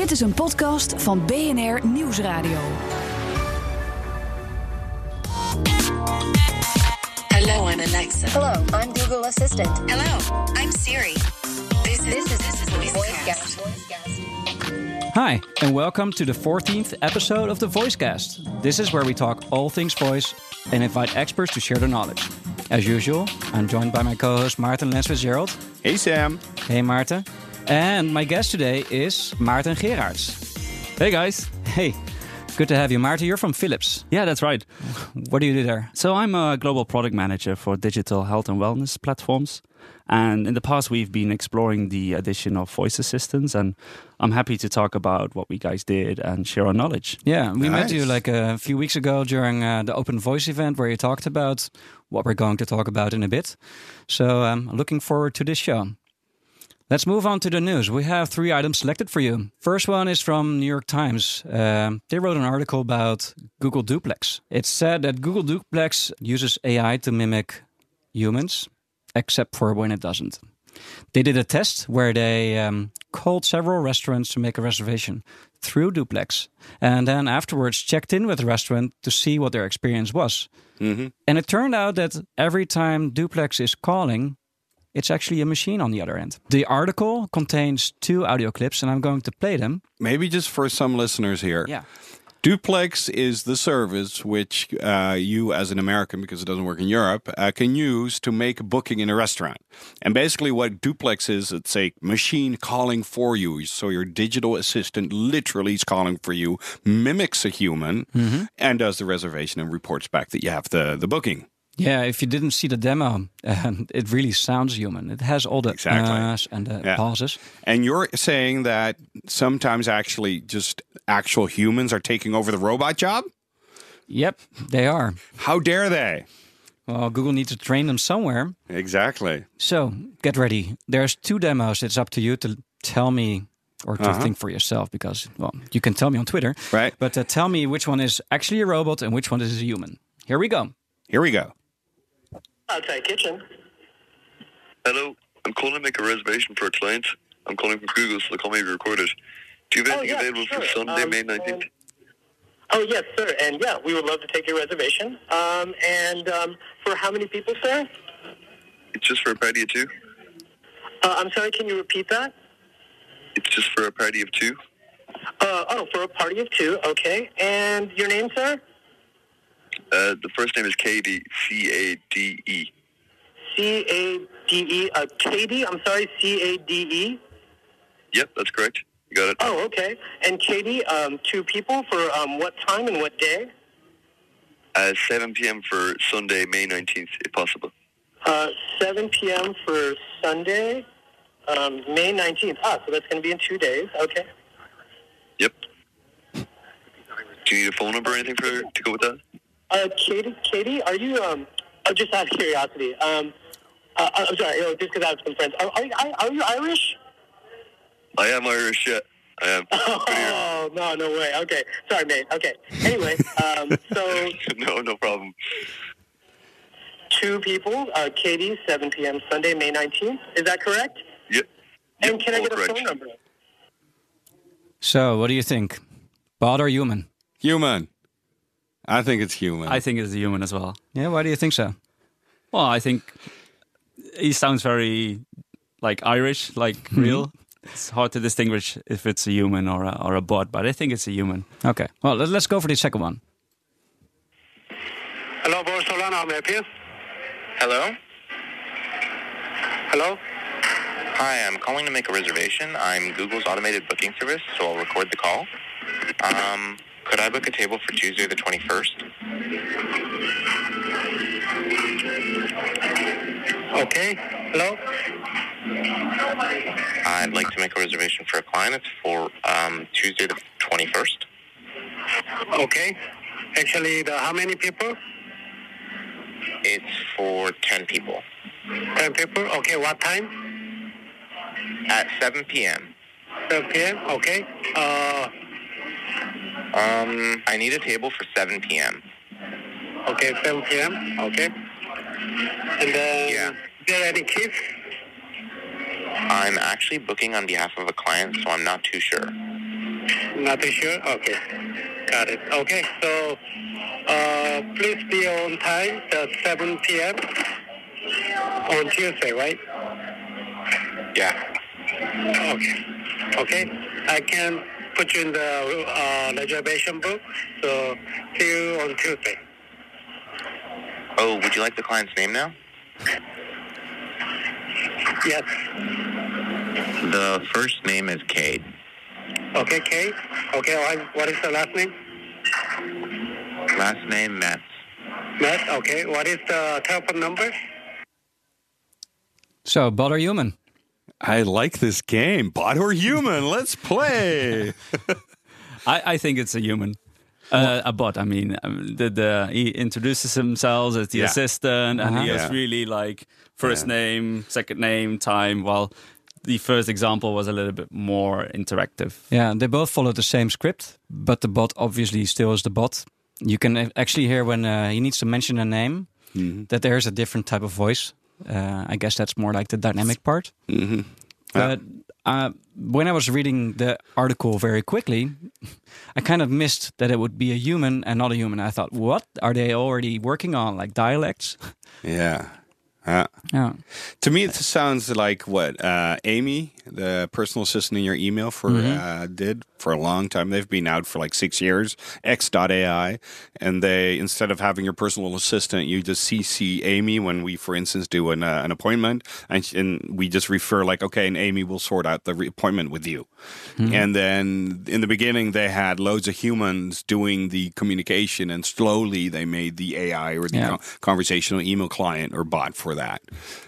Dit is een podcast van BNR Nieuwsradio. Hello, I'm Alexa. Hello, I'm Google Assistant. Hello, I'm Siri. This is This is, this is VoiceCast. VoiceCast. Hi, and welcome to the 14th episode of the VoiceCast. This is where we talk all things voice and invite experts to share their knowledge. As usual, I'm joined by my co host Maarten Lens-Fitzgerald. Hey Sam. Hey Maarten. And my guest today is Maarten Geraets. Hey guys. Hey, good to have you. Maarten, you're from Philips. Yeah, that's right. What do you do there? So I'm a global product manager for digital health and wellness platforms. And in the past, we've been exploring the addition of voice assistants. And I'm happy to talk about what we guys did and share our knowledge. Yeah, we met you like a few weeks ago during uh, the Open Voice event where you talked about what we're going to talk about in a bit. So I'm looking forward to this show. Let's move on to the news. We have three items selected for you. First one is from New York Times. Um, they wrote an article about Google Duplex. It said that Google Duplex uses AI to mimic humans, except for when it doesn't. They did a test where they um, called several restaurants to make a reservation through Duplex, and then afterwards checked in with the restaurant to see what their experience was. And it turned out that every time Duplex is calling, it's actually a machine on the other end. The article contains two audio clips, and I'm going to play them. Maybe just for some listeners here. Yeah. Duplex is the service which uh, you, as an American, because it doesn't work in Europe, uh, can use to make a booking in a restaurant. And basically, what Duplex is, it's a machine calling for you. So your digital assistant literally is calling for you, mimics a human, and does the reservation and reports back that you have the, the booking. Yeah, if you didn't see the demo, um, it really sounds human. It has all the Exactly. and the Yeah. pauses. And you're saying that sometimes actually just actual humans are taking over the robot job? Yep, they are. How dare they? Well, Google needs to train them somewhere. Exactly. So get ready. There's two demos. It's up to you to tell me or to think for yourself because, well, you can tell me on Twitter. Right. But uh, tell me which one is actually a robot and which one is a human. Here we go. Here we go. Outside kitchen. Hello, I'm calling to make a reservation for a client. I'm calling from Google, so the call may be recorded. Do you have Oh, anything yeah, available for. Sunday, Um, May 19th? Oh, yes, sir. And yeah, we would love to take your reservation. Um, and um, for how many people, sir? It's just for a party of two. Uh, I'm sorry, can you repeat that? It's just for a party of two. Uh, oh, for a party of two. Okay. And your name, sir? Uh, the first name is Cade, C-A-D-E. C A D E. Uh, Katie. I'm sorry, C A D E. Yep, that's correct. You got it. Oh, okay. And Katie, um, two people for um, what time and what day? Uh, 7 p.m. for Sunday, May 19th, if possible. Uh, 7 p.m. for Sunday, um, May 19th. Ah, so that's going to be in two days. Okay. Yep. Do you need a phone number or anything for to go with that? Uh, Katie, Katie, are you, um, uh, just out of curiosity, um, uh, I'm sorry, you know, just because I have some friends. Are, are, you- are you Irish? I am Irish, yeah. I am. Oh, no, no way. Okay. Sorry, mate. Okay. Anyway, um, so no, no problem. two people, uh, Katie, 7 p.m. Sunday, May 19th. Is that correct? Yep. And Yep, can I all get a phone number? So, what do you think? Bot or human? Human. I think it's human. I think it's a human as well. Yeah, why do you think so? Well, I think he sounds very like Irish, like real. It's hard to distinguish if it's a human or a, or a bot, but I think it's a human. Okay, well, let- let's go for the second one. Hello, Boris Solana. How may I help you? Hello? Hello? Hi, I'm calling to make a reservation. I'm Google's automated booking service, so I'll record the call. Um, could I book a table for Tuesday the 21st? Okay. Hello? I'd like to make a reservation for a client. It's for um, Tuesday the 21st. Okay. Actually, the, how many people? It's for 10 people. 10 people. Okay, what time? At 7 p.m. 7 p.m. Okay. Uh, Um, I need a table for 7 p.m. okay, 7 p.m. Okay. And then, Yeah. is there any kids? I'm actually booking on behalf of a client, so I'm not too sure. Not too sure? Okay. Got it. Okay, so uh, please be on time at 7 p.m. on Tuesday, right? Yeah. Okay. Okay. I can put you in the uh, reservation book, so see you on Tuesday. Oh, would you like the client's name now? Yes. The first name is Cade. Okay, Kate. Okay, what- what is the last name? Last name Metz. Matt. Okay, what is the telephone number? So, bot or human? I like this game. Bot or human? Let's play. I, I think it's a human. Uh, a bot. I mean, um, the, the he introduces himself as the Yeah. assistant, and he Uh-huh. has Yeah. really like first Yeah. name, second name, time. While the first example was a little bit more interactive. Yeah, they both follow the same script, but the bot obviously still is the bot. You can actually hear when uh, he needs to mention a name Mm-hmm. that there's a different type of voice. Uh, I guess that's more like the dynamic part. Mm-hmm. But uh, when I was reading the article very quickly, I kind of missed that it would be a human and not a human. I thought, what are they already working on, like dialects? Yeah. Yeah. to me, it sounds like what uh, Amy, the personal assistant in your email, for uh, did for a long time. They've been out for like six years. X.ai, and they instead of having your personal assistant, you just CC Amy when we, for instance, do an, uh, an appointment, and, and we just refer like, okay, and Amy will sort out the re- appointment with you. And then in the beginning, they had loads of humans doing the communication, and slowly they made the AI or the Yeah. con- conversational email client or bot for that.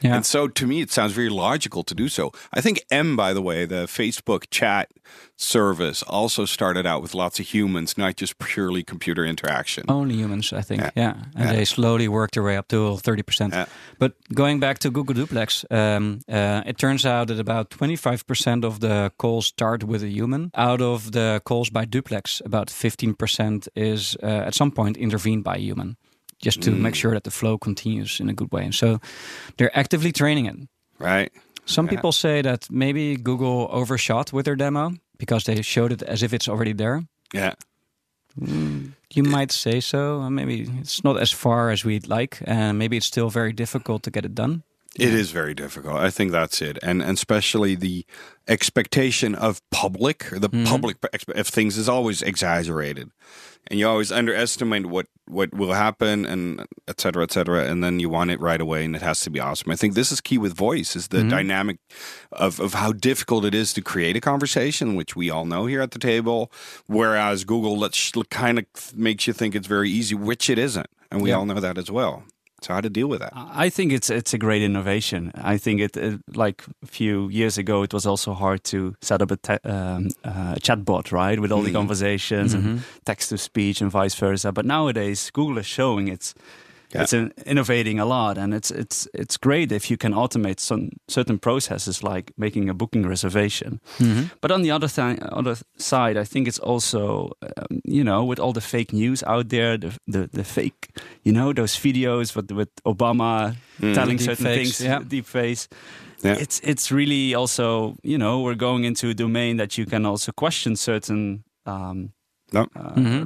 Yeah. And so to me, it sounds very logical to do so. I think M, by the way, the Facebook chat service also started out with lots of humans, not just purely computer interaction. Only humans, I think. Yeah. Yeah, and Yeah. they slowly worked their way up to thirty percent. Yeah. But going back to Google Duplex, um, uh, it turns out that about twenty-five percent of the calls start with a human. Out of the calls by Duplex, about fifteen percent is uh, at some point intervened by a human, just to make mm. sure that the flow continues in a good way. And so they're actively training it. Right? Some Yeah. people say that maybe Google overshot with their demo because they showed it as if it's already there. Yeah. Mm, you might say so. Maybe it's not as far as we'd like, and maybe it's still very difficult to get it done. It is very difficult. I think that's it, and and especially the expectation of public, or the mm-hmm. public expe- of things is always exaggerated, and you always underestimate what what will happen, and et cetera, et cetera, and then you want it right away, and it has to be awesome. I think this is key with voice is the mm-hmm. dynamic of of how difficult it is to create a conversation, which we all know here at the table, whereas Google let's kind of makes you think it's very easy, which it isn't, and we Yeah. all know that as well. So how to deal with that? I think it's it's a great innovation. I think it, it like a few years ago, it was also hard to set up a um, uh, chatbot, right, with all the conversations and text to speech and vice versa. But nowadays, Google is showing it's Yeah. it's in, innovating a lot, and it's it's it's great if you can automate some certain processes like making a booking reservation. But on the other thi- other side, I think it's also um, you know with all the fake news out there, the the, the fake you know those videos with with Obama telling Deep certain fakes, things, yeah. deep face. Yeah. It's it's really also you know we're going into a domain that you can also question certain um, No. uh,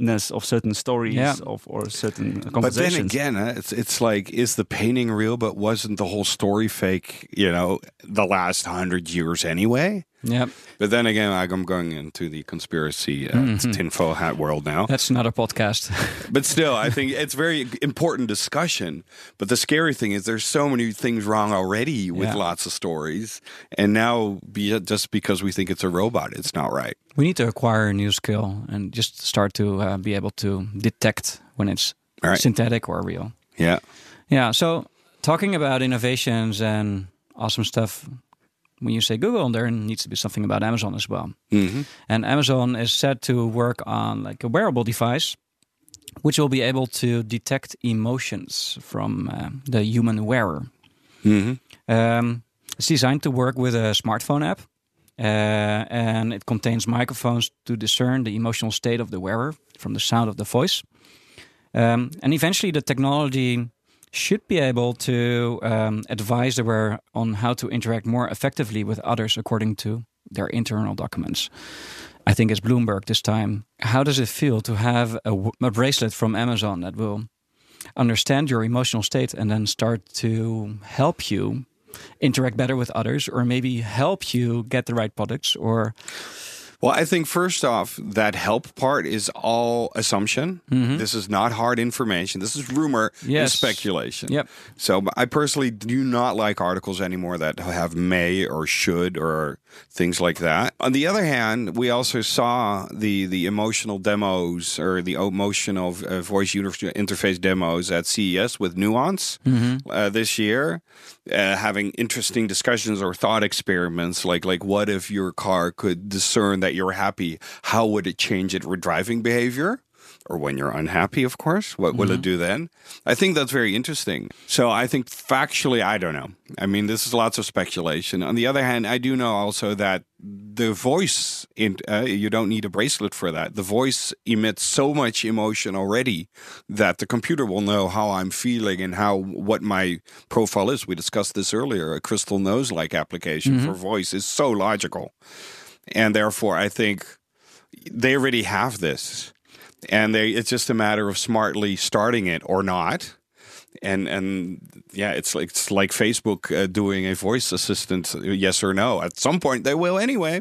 realness of certain stories Yeah. of or certain But then again, it's it's like is the painting real? But wasn't the whole story fake? You know, the last hundred years anyway. Yep, But then again, like, I'm going into the conspiracy uh, tinfoil hat world now. that's another podcast. But still, I think it's very important discussion. But the scary thing is, there's so many things wrong already with Yeah. lots of stories, and now be, just because we think it's a robot, it's not right. we need to acquire a new skill and just start to uh, be able to detect when it's right. synthetic or real. Yeah. Yeah. So talking about innovations and awesome stuff. When you say Google, there needs to be something about Amazon as well. hmm And Amazon is set to work on like a wearable device, which will be able to detect emotions from uh, the human wearer. hmm Um, it's designed to work with a smartphone app, uh, and it contains microphones to discern the emotional state of the wearer from the sound of the voice. Um, and eventually, the technology should be able to um, advise the wearer on how to interact more effectively with others according to their internal documents. I think it's Bloomberg this time. How does it feel to have a bracelet from Amazon that will understand your emotional state and then start to help you interact better with others or maybe help you get the right products or Well, I think first off, that help part is all assumption. This is not hard information. This is rumor and Yes. speculation. Yep. So I personally do not like articles anymore that have may or should or things like that. On the other hand, we also saw the the emotional demos or the emotional uh, voice interface demos at CES with Nuance uh, this year, uh, having interesting discussions or thought experiments like like what if your car could discern that you're happy? How would it change it with driving behavior? Or when you're unhappy, of course, what will it do then? I think that's very interesting. So I think factually, I don't know. I mean, this is lots of speculation. On the other hand, I do know also that the voice, in, uh, you don't need a bracelet for that. The voice emits so much emotion already that the computer will know how I'm feeling and how what my profile is. We discussed this earlier. A Crystal Knows like application for voice is so logical. And therefore, I think they already have this. And they it's just a matter of smartly starting it or not. And and yeah it's like it's like facebook uh, doing a voice assistant yes or no. At some point they will anyway.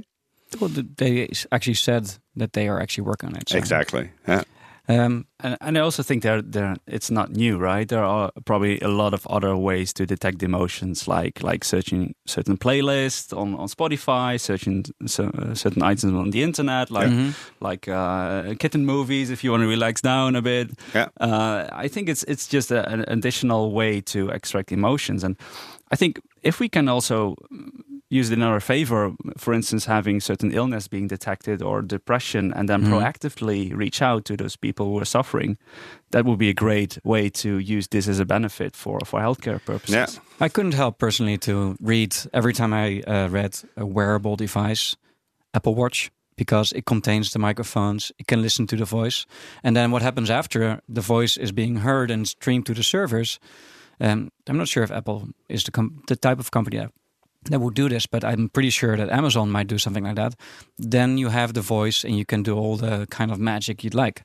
Well, they actually said that they are actually working on it. so- exactly. Yeah. Um, And, and I also think there, there, it's not new, right? There are probably a lot of other ways to detect emotions, like like searching certain playlists on, on Spotify, searching so, uh, certain items on the internet, like like uh, kitten movies if you want to relax down a bit. Yeah. Uh, I think it's it's just a, an additional way to extract emotions, and I think if we can also use it in our favor, for instance, having certain illness being detected or depression, and then proactively reach out to those people who are suffering, that would be a great way to use this as a benefit for, for healthcare purposes. yeah I couldn't help personally to read every time I uh, read a wearable device, Apple Watch, because it contains the microphones, it can listen to the voice, and then what happens after the voice is being heard and streamed to the servers. Um, I'm not sure if Apple is the com- the type of company that that would do this, but I'm pretty sure that Amazon might do something like that. Then you have the voice, and you can do all the kind of magic you'd like.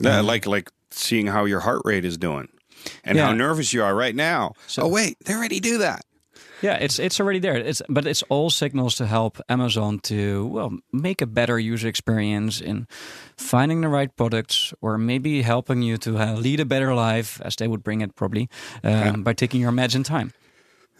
Yeah, like like seeing how your heart rate is doing and Yeah. how nervous you are right now So- oh wait they already do that Yeah, it's it's already there. It's but it's all signals to help Amazon to well make a better user experience in finding the right products or maybe helping you to uh, lead a better life, as they would bring it probably um, by taking your meds in time.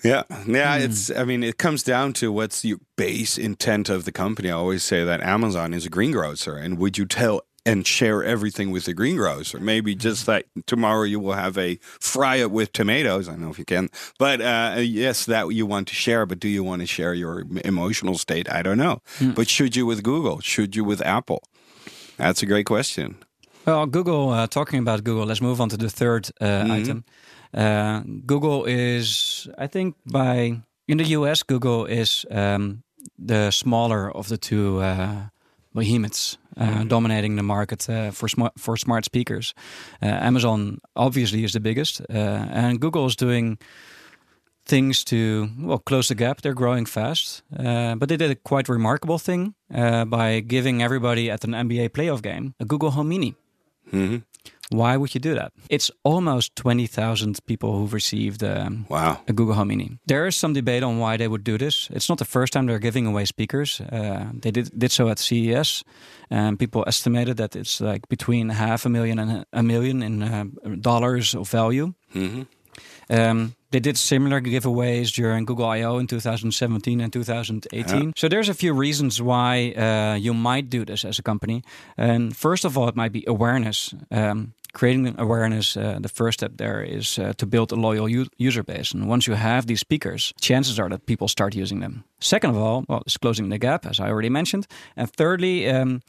Yeah, yeah. It's. I mean, it comes down to what's the base intent of the company. I always say that Amazon is a greengrocer, and would you tell and share everything with the greengrocer? Maybe just that tomorrow you will have a fry it with tomatoes. I don't know if you can, but uh, yes, that you want to share. But do you want to share your emotional state? I don't know. But should you with Google? Should you with Apple? That's a great question. Well, Google. Uh, talking about Google, let's move on to the third uh, item. Uh, Google is, I think, by in the US, Google is um, the smaller of the two uh, behemoths, uh, dominating the market uh, for smart for smart speakers. Uh, Amazon obviously is the biggest, uh, and Google is doing things to well close the gap. They're growing fast, uh, but they did a quite remarkable thing uh, by giving everybody at an NBA playoff game a Google Home Mini. Mhm. Why would you do that? It's almost twenty thousand people who've received um, Wow. a Google Home Mini. There is some debate on why they would do this. It's not the first time they're giving away speakers. Uh, they did did so at CES, and people estimated that it's like between half a million and a million in uh, dollars of value. hmm Um, they did similar giveaways during Google I/O in 2017 and 2018. So there's a few reasons why uh, you might do this as a company. And first of all, it might be awareness. Um, creating awareness, uh, the first step there is uh, to build a loyal u- user base. And once you have these speakers, chances are that people start using them. Second of all, well, it's closing the gap, as I already mentioned. And thirdly, um,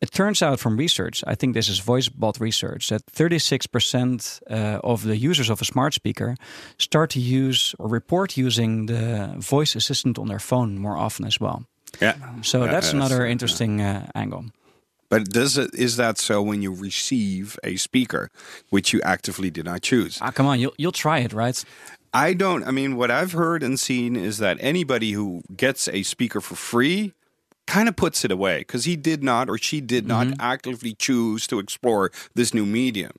it turns out from research, I think this is VoiceBot research, that 36% uh, of the users of a smart speaker start to use or report using the voice assistant on their phone more often as well. Yeah. So Yeah, that's that's, another interesting uh, angle. But does it is that so when you receive a speaker, which you actively did not choose? Ah, come on, you'll, you'll try it, right? I don't. I mean, what I've heard and seen is that anybody who gets a speaker for free kind of puts it away because he did not or she did not Mm-hmm. actively choose to explore this new medium.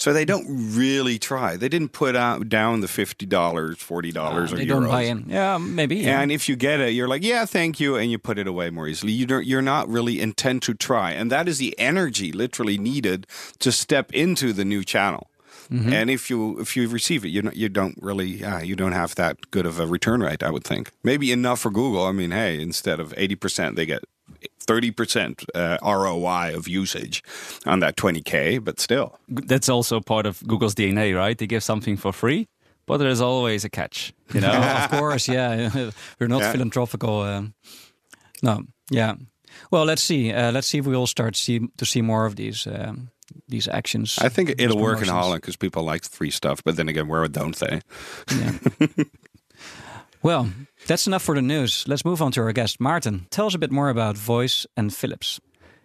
So they don't really try. They didn't put out down the fifty dollars, forty dollars, or Ah, they euros. don't buy in. Yeah, maybe. Yeah. And if you get it, you're like, yeah, thank you, and you put it away more easily. You don't, you're not really intent to try, and that is the energy literally needed to step into the new channel. Mm-hmm. And if you if you receive it, you don't, you don't really uh, you don't have that good of a return rate. I would think maybe enough for Google. I mean, hey, instead of eighty percent, they get thirty percent uh, ROI of usage on that twenty k. But still, That's also part of Google's DNA, right? They give something for free, but there's always a catch. You know, of course, yeah. We're not Yeah. philanthropical. Um, no, yeah. Well, let's see. Uh, let's see if we all start see, to see more of these um, these actions. I think it'll work in. Holland because people like free stuff. But then again, where don't they? Yeah. well, that's enough for the news. Let's move on to our guest, Maarten. Tell us a bit more about Voice and Philips.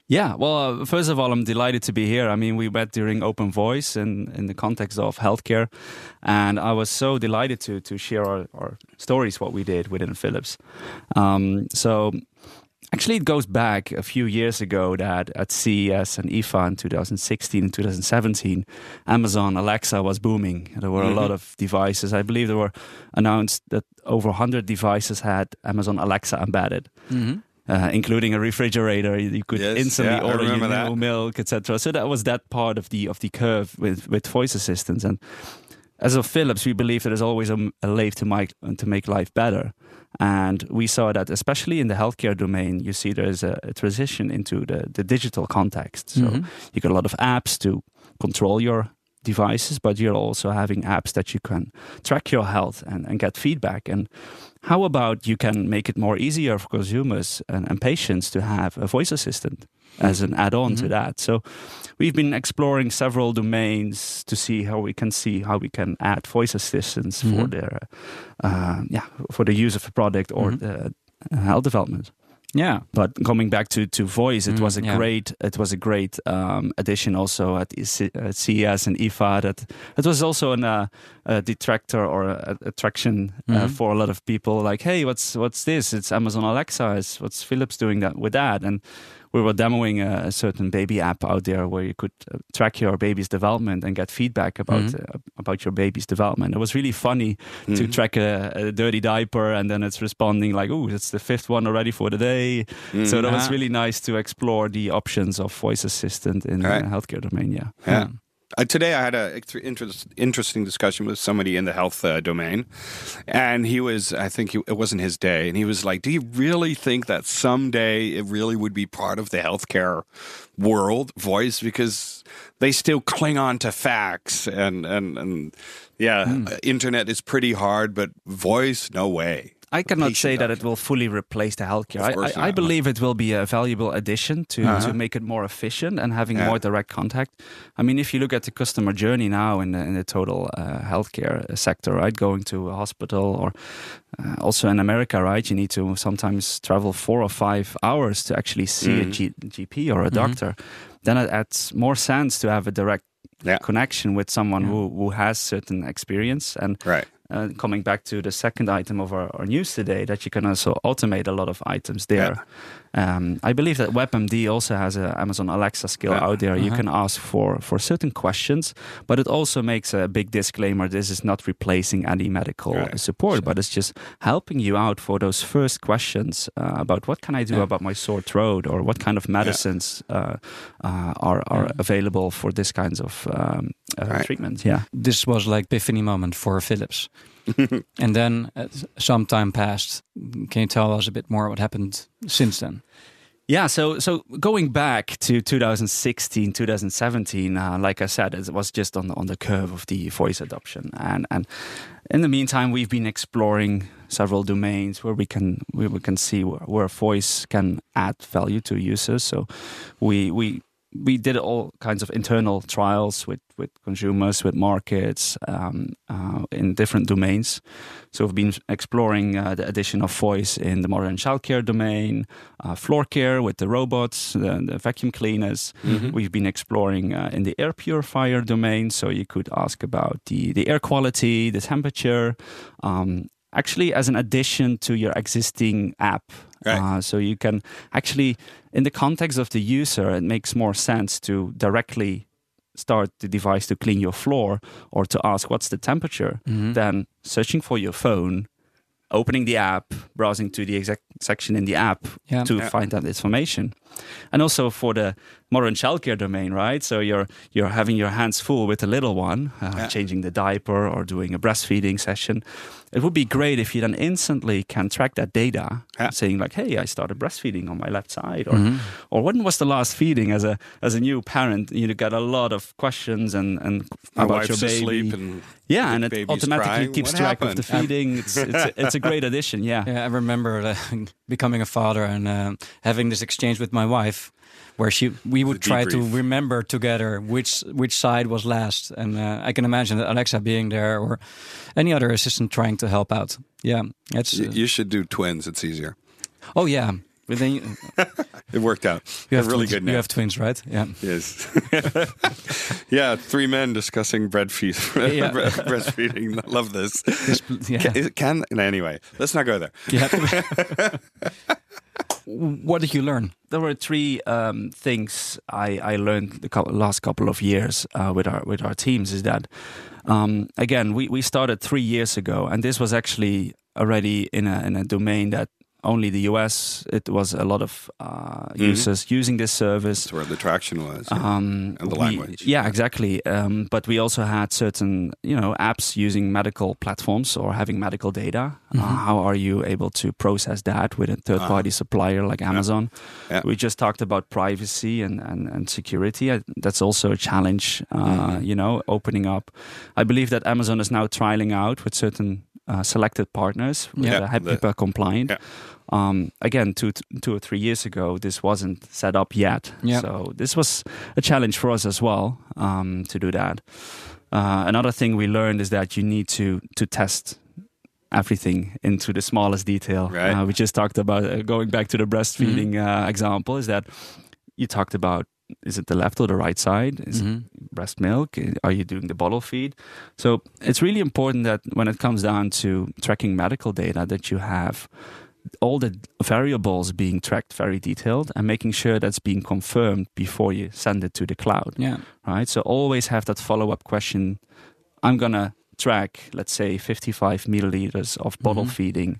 Yeah, well, uh, first of all, I'm delighted to be here. I mean, we met during Open Voice in, in the context of healthcare, and I was so delighted to to share our, our stories, what we did within Philips. Um, so, actually, it goes back a few years ago that at CES and IFA in 2016 and 2017, Amazon Alexa was booming. There were a lot of devices. I believe there were announced that over 100 devices had Amazon Alexa embedded uh, including a refrigerator. You you could Yes, instantly yeah, order your milk, etc. So that was that part of the of the curve with with voice assistants. And as of Philips, we believe there is always a, a lave to make to make life better. And we saw that, especially in the healthcare domain, you see there is a, a transition into the, the digital context. So Mhm. you got a lot of apps to control your devices, but you're also having apps that you can track your health and, and get feedback. And how about you can make it more easier for consumers and, and patients to have a voice assistant as an add-on to that? So we've been exploring several domains to see how we can see how we can add voice assistants for their uh, yeah for the use of a product or the uh, health development. Yeah. But coming back to, to voice, it Mm, was a yeah. great it was a great um, addition also at, at CES and IFA. That it was also an, uh, a detractor or a, attraction uh, Mhm. for a lot of people. Like, hey, what's what's this? It's Amazon Alexa. It's, what's Philips doing that with that? And we were demoing a, a certain baby app out there where you could uh, track your baby's development and get feedback about Mhm. uh, about your baby's development. It was really funny to Mhm. track a, a dirty diaper and then it's responding like, "Oh, it's the fifth one already for the day." So that was Ah. really nice to explore the options of voice assistant in Right. the healthcare domain. Yeah. Yeah. Uh, today, I had a ex- interest, interesting discussion with somebody in the health uh, domain, and he was, I think he, it wasn't his day, and he was like, "Do you really think that someday it really would be part of the healthcare world, voice? Because they still cling on to facts and and and yeah, uh, internet is pretty hard, but voice, no way." I cannot say that it will fully replace the healthcare. I, I, I believe it will be a valuable addition to, Uh-huh. to make it more efficient and having Yeah. more direct contact. I mean, if you look at the customer journey now in the, in the total uh, healthcare sector, right, going to a hospital or uh, also in America, right, you need to sometimes travel four or five hours to actually see a Mhm. G- GP or a doctor. Then it adds more sense to have a direct Yeah. connection with someone who, who has certain experience and Right. Uh, coming back to the second item of our, our news today, that you can also automate a lot of items there. Um, I believe that WebMD also has an Amazon Alexa skill Yeah. out there. You Uh-huh. can ask for for certain questions, but it also makes a big disclaimer: this is not replacing any medical Right. support, but it's just helping you out for those first questions uh, about what can I do Yeah. about my sore throat, or what kind of medicines uh, uh, are are available for this kinds of um, uh, Right. treatment. Yeah. This was like epiphany moment for Philips. and then uh, some time passed. Can you tell us a bit more what happened since then? Yeah, so so going back to 2016, 2017, uh, like I said, it was just on the, on the curve of the voice adoption, and and in the meantime, we've been exploring several domains where we can where we can see where, where voice can add value to users. So we we we did all kinds of internal trials with, with consumers, with markets, um, uh, in different domains. So we've been exploring uh, the addition of voice in the modern childcare domain, uh, floor care with the robots, the, the vacuum cleaners. We've been exploring uh, in the air purifier domain, so you could ask about the, the air quality, the temperature. Um, actually as an addition to your existing app. Right. Uh, so you can actually, in the context of the user, it makes more sense to directly start the device to clean your floor or to ask what's the temperature Mhm. than searching for your phone, opening the app, browsing to the exact section in the app Yeah. to Yeah. find that information. And also for the modern childcare domain, right? So you're you're having your hands full with a little one, uh, Yeah. changing the diaper or doing a breastfeeding session. It would be great if you then instantly can track that data, Yeah. saying like, "Hey, I started breastfeeding on my left side," or Mhm. or when was the last feeding? As a as a new parent, you get a lot of questions and and My about wife's your baby. asleep and yeah, and it automatically crying. keeps What track of the feeding. it's it's a, it's a great addition. Yeah. Yeah, I remember uh, becoming a father and uh, having this exchange with my wife, where she we would try to remember together which which side was last, and uh, I can imagine that Alexa being there or any other assistant trying to help out. Yeah, it's you, uh, you should do twins. It's easier. oh yeah. But then you, It worked out. you have really twins, good You have twins, right? Yeah. Yes. yeah, three men discussing breastfeed, Yeah. breastfeeding. Love this. This- yeah. Can, it- can anyway? Let's not go there. Yeah. What did you learn? there were three um, things I, I learned the cou- last couple of years uh, with our with our teams is that um, again we, we started three years ago and this was actually already in a in a domain that only the US it was a lot of uh, users using this service That's where the traction was. yeah. um, And the we- language. Yeah, exactly. Um, but we also had certain, you know, apps using medical platforms or having medical data. Uh, how are you able to process that with a third-party supplier like Amazon? Yeah. We just talked about privacy and and, and security. I, that's also a challenge. Uh, You know, opening up. I believe that Amazon is now trialing out with certain uh, selected partners Yeah. that are The- HIPAA compliant. Yeah. Um, again, two, two or three years ago, this wasn't set up yet. Yeah. So this was a challenge for us as well um, to do that. Uh, another thing we learned is that you need to to test everything into the smallest detail. Right. Uh, we just talked about uh, going back to the breastfeeding uh, example. Is that you talked about? Is it the left or the right side? Is it Mhm. breast milk? Are you doing the bottle feed? So it's really important that when it comes down to tracking medical data, that you have all the variables being tracked very detailed and making sure that's being confirmed before you send it to the cloud Yeah. right? So always have that follow up question. I'm gonna track, let's say, 55 milliliters of bottle Mhm. feeding.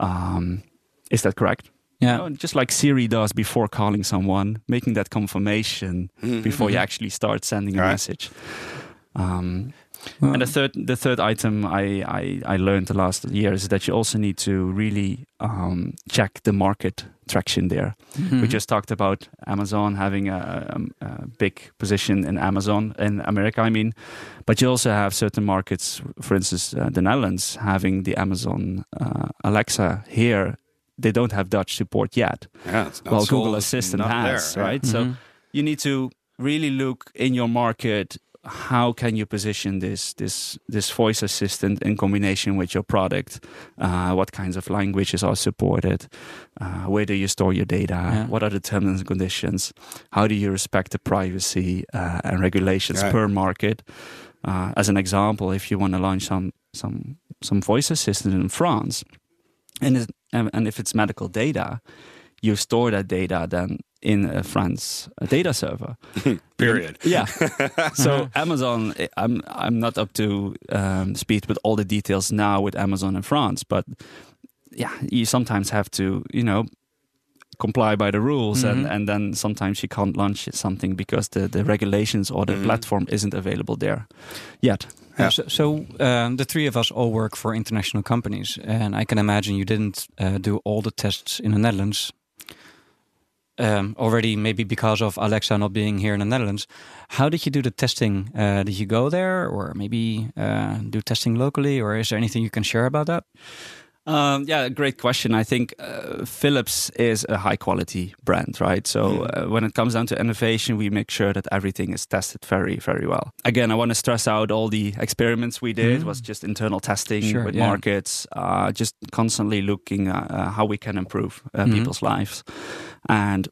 Um, is that correct? Yeah. You know, just like Siri does before calling someone, making that confirmation Mhm. before you actually start sending a Right. message. Um, Well, and the third, the third item I, I, I learned the last year is that you also need to really um, check the market traction there. mhm. We just talked about Amazon having a, um, a big position in Amazon in America. I mean, but you also have certain markets, for instance, uh, the Netherlands having the Amazon uh, Alexa here. They don't have Dutch support yet. Yeah, well, Google Assistant has, there, yeah. right? So Mhm. you need to really look in your market. How can you position this this this voice assistant in combination with your product? Uh, what kinds of languages are supported? Uh, where do you store your data? Yeah. What are the terms and conditions? How do you respect the privacy uh, and regulations Right. per market? Uh, as an example, if you want to launch some some some voice assistant in France, and and if it's medical data, you store that data then in a France a data server. Period. Yeah. so Amazon, eh, I'm I'm not up to um, speed with all the details now with Amazon in France, but yeah, you sometimes have to you know comply by the rules, and Mhm. and then sometimes you can't launch something because the the regulations or the Mhm. platform isn't available there yet. Yeah, so, so um, the three of us all work for international companies, and I can imagine you didn't uh, do all the tests in the Netherlands. Um, already, maybe because of Alexa not being here in the Netherlands. How did you do the testing? Uh, did you go there, or maybe uh, do testing locally, or is there anything you can share about that? Um, yeah, great question. I think uh, Philips is a high quality brand, right? So uh, when it comes down to innovation, we make sure that everything is tested very, very well. Again, I want to stress out all the experiments we did Mhm. was just internal testing Sure, with yeah. markets, uh, just constantly looking at uh, how we can improve uh, Mhm. people's lives. And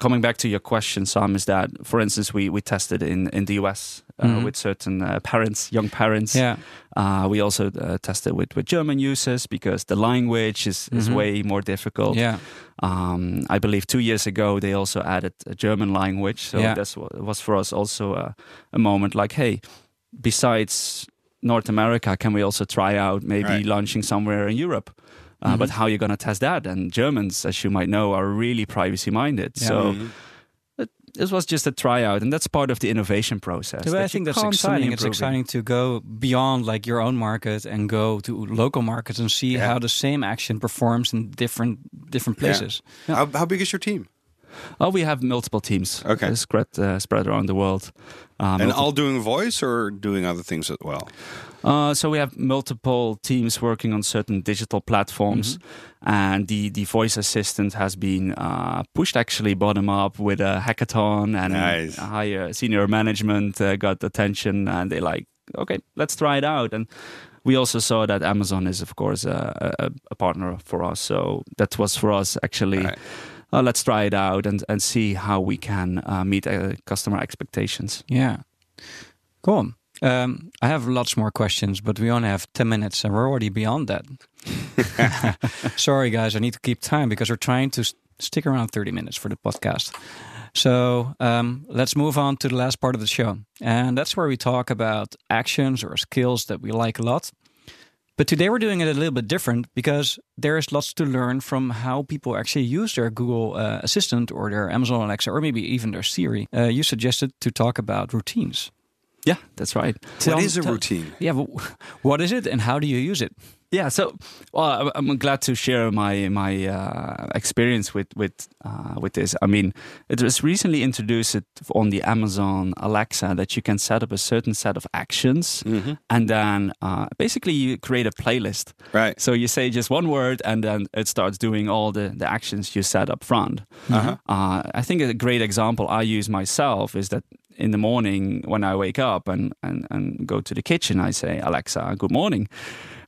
coming back to your question, Sam, is that, for instance, we, we tested in, in the US uh, Mhm. with certain uh, parents, young parents. Yeah. Uh, we also uh, tested with, with German users because the language is, is Mhm. way more difficult. Yeah. Um, I believe two years ago they also added a German language, so Yeah. that's what was for us also a, a moment like, hey, besides North America, can we also try out maybe Right. launching somewhere in Europe? Uh, Mhm. But how you're you going to test that? And Germans, as you might know, are really privacy minded. Yeah. So Mhm. it, this was just a tryout, and that's part of the innovation process. So that I think that's constantly exciting. It's exciting to go beyond like your own market and go to local markets and see Yeah. how the same action performs in different different Yeah. places. How, how big is your team? Oh, we have multiple teams. Okay. spread uh, spread around the world. Um, And multiple- all doing voice or doing other things as well? Uh, so we have multiple teams working on certain digital platforms, and the the voice assistant has been uh, pushed actually bottom up with a hackathon, and Nice. higher senior management uh, got attention, and they like, okay, let's try it out. And we also saw that Amazon is, of course, a, a, a partner for us. So that was for us actually. Uh, let's try it out and, and see how we can uh, meet uh, customer expectations. Yeah. Cool. Um, I have lots more questions, but we only have 10 minutes and we're already beyond that. Sorry, guys, I need to keep time because we're trying to s- stick around 30 minutes for the podcast. So um, let's move on to the last part of the show. And that's where we talk about actions or skills that we like a lot. But today we're doing it a little bit different because there is lots to learn from how people actually use their Google uh, Assistant or their Amazon Alexa or maybe even their Siri. Uh, you suggested to talk about routines. Yeah, that's right. Tell, what is a routine? Yeah, what is it and how do you use it? Yeah, so well, I'm glad to share my my uh, experience with with uh, with this. I mean, it was recently introduced on the Amazon Alexa that you can set up a certain set of actions, and then uh, basically you create a playlist. Right. So you say just one word, and then it starts doing all the the actions you set up front. Uh-huh. Uh, I think a great example I use myself is that in the morning when I wake up and, and, and go to the kitchen, I say, Alexa, good morning.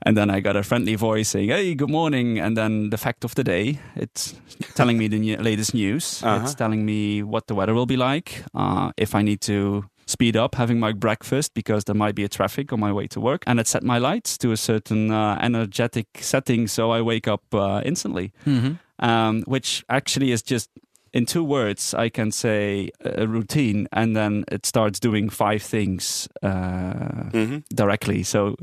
And then I got a friendly voice saying, hey, good morning. And then the fact of the day, it's telling me the new, latest news. Uh-huh. It's telling me what the weather will be like, uh, if I need to speed up having my breakfast because there might be a traffic on my way to work. And it set my lights to a certain uh, energetic setting so I wake up uh, instantly um, which actually is just in two words. I can say a routine, and then it starts doing five things uh, Mhm. directly. So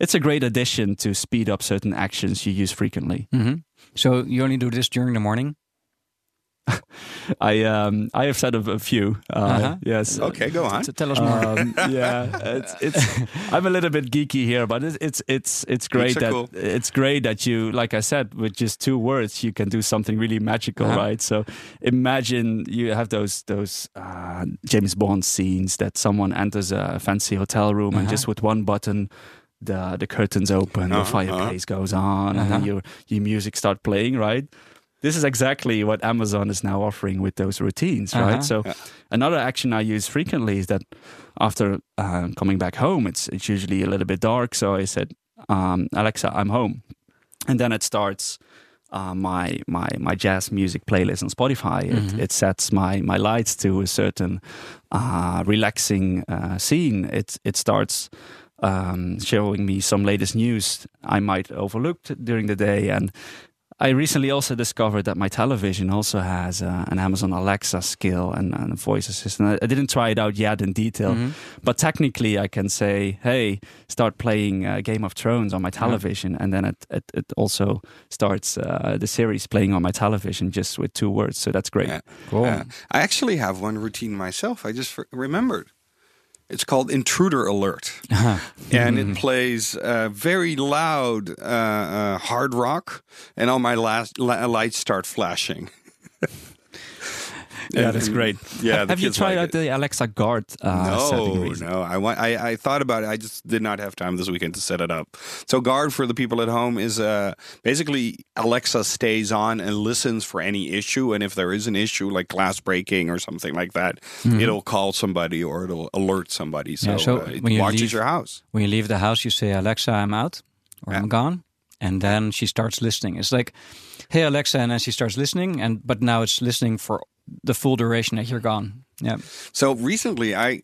it's a great addition to speed up certain actions you use frequently. Mm-hmm. So you only do this during the morning? I um, I have said of a few. Uh, Uh-huh. Yes. Okay, go on. So tell us more. Um, yeah, it's, it's. I'm a little bit geeky here, but it's it's it's it's great that cool. it's great that you, like I said, with just two words, you can do something really magical, Uh-huh. right? So imagine you have those those uh, James Bond scenes that someone enters a fancy hotel room and Uh-huh. just with one button. The, the curtains open, the Uh-huh, fireplace goes on, and then Uh-huh. your your music start playing, right? This is exactly what Amazon is now offering with those routines, Uh-huh. right? So Yeah. another action I use frequently is that after uh, coming back home, it's it's usually a little bit dark. So I said, um, Alexa, I'm home, and then it starts. Uh, my my my jazz music playlist on Spotify. It, it sets my my lights to a certain uh, relaxing uh, scene. It it starts um, showing me some latest news I might overlooked during the day, and I recently also discovered that my television also has uh, an Amazon Alexa skill and, and a voice assistant. I, I didn't try it out yet in detail, Mm-hmm. but technically I can say, "Hey, start playing uh, Game of Thrones on my television," and then it it, it also starts uh, the series playing on my television just with two words. So that's great. Yeah. Cool. Uh, I actually have one routine myself. I just f- remembered. It's called Intruder Alert. and it plays uh, very loud uh, uh, hard rock, and all my last li- lights start flashing. Yeah, And- that's great. Yeah, the Have you tried like out it. the Alexa Guard uh. No, no. I, want, I I thought about it. I just did not have time this weekend to set it up. So guard for the people at home is uh, basically Alexa stays on and listens for any issue, and if there is an issue like glass breaking or something like that, it'll call somebody or it'll alert somebody. So. Yeah, so uh, it when you watches leave- your house. when you leave the house, you say, Alexa, I'm out or I'm gone. And then she starts listening. It's like, hey, Alexa. And then she starts listening. And But now it's listening for the full duration that you're gone. Yeah. So recently, I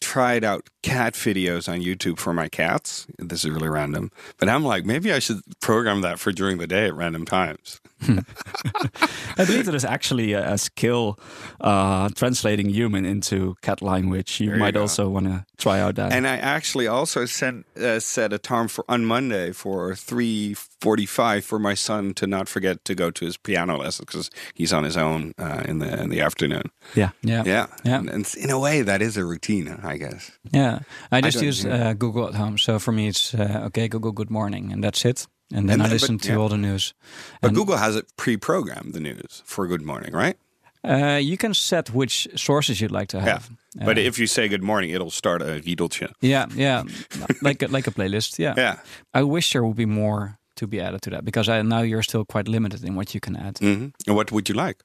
tried out cat videos on YouTube for my cats. This is really random, but I'm like, maybe I should program that for during the day at random times. I believe there is actually a, a skill uh, translating human into cat language. You you might go. also want to try out that. And I actually also sent uh, set a time for on Monday for three forty-five for my son to not forget to go to his piano lessons because he's on his own uh, in the in the afternoon. yeah. Yeah. Yeah, Yeah. And, and in a way, that is a routine, I guess. Yeah, I just don't- use uh, Google at home. So for me, it's uh, okay, Google, good morning, and that's it. And then And I listen but- to yeah. all the news. But And, Google has it pre-programmed the news for Good Morning, right? uh, you can set which sources you'd like to have. Yeah. But Uh, if you say Good Morning, it'll start a riedeltje. yeah, yeah, like a, like a playlist. Yeah. Yeah. I wish there would be more to be added to that because I, now you're still quite limited in what you can add. hmm And what would you like?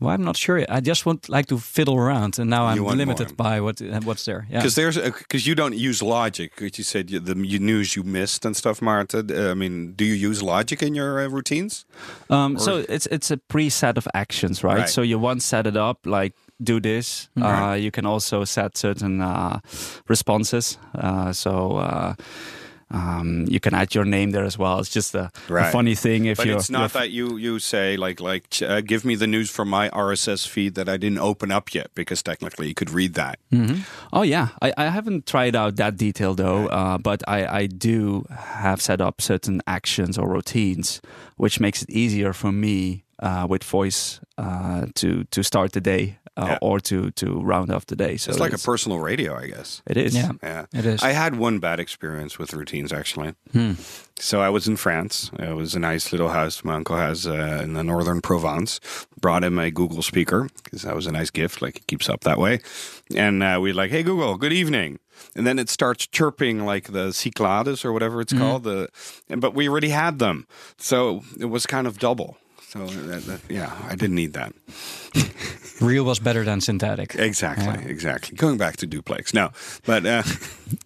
Well, I'm not sure. I just want like to fiddle around, and now I'm limited more. by what uh, what's there. Yeah. Because there's because you don't use Logic. You said you, the you- news you missed and stuff, Maarten. Uh, I mean, do you use Logic in your uh, routines? Um, so it's it's a preset of actions, right? Right. So you once set it up, like do this. Uh, you can also set certain uh, responses. Uh, so. Um, you can add your name there as well. It's just a, a funny thing if But you're. it's not that you you say like like uh, give me the news from my RSS feed that I didn't open up yet because technically you could read that. Oh yeah, I, I haven't tried out that detail though, uh, but I, I do have set up certain actions or routines, which makes it easier for me uh, with voice uh, to to start the day uh, Yeah. or to to round off the day. So it's like a personal radio, I guess. It is. yeah. Yeah, It is. I had one bad experience with routines actually. Hmm. So I was in France. It was a nice little house my uncle has uh, in the northern Provence. Brought him a Google speaker because that was a nice gift. Like it keeps up that way. And uh, we're like, "Hey Google, good evening." And then it starts chirping like the Cyclades or whatever it's called. The and, but we already had them, so it was kind of double. So that, that, yeah, I didn't need that. Real was better than synthetic. Exactly, Yeah. exactly. Going back to duplex. No, but uh,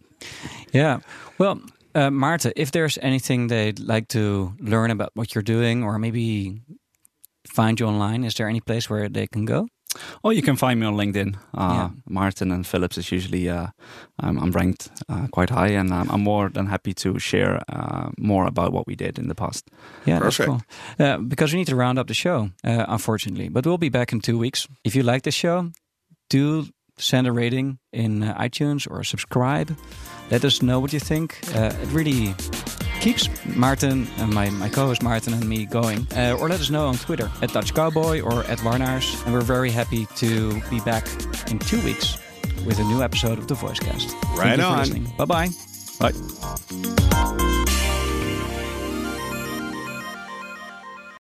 Yeah. Well, uh, Maarten, if there's anything they'd like to learn about what you're doing, or maybe find you online, is there any place where they can go? Oh, you can find me on LinkedIn. Uh, Yeah. Maarten and Philips is usually uh, I'm, I'm ranked uh, quite high, and um, I'm more than happy to share uh, more about what we did in the past. Yeah, Perfect. that's cool. Uh, because we need to round up the show, uh, unfortunately. But we'll be back in two weeks. If you like the show, do send a rating in uh, iTunes or subscribe. Let us know what you think. Uh, it really keeps Maarten and my, my co-host Maarten and me going. Uh, or let us know on Twitter at Dutch Cowboy or at Warnaars. And we're very happy to be back in two weeks with a new episode of the Voicecast. Thank Right you for on. Bye-bye. Bye.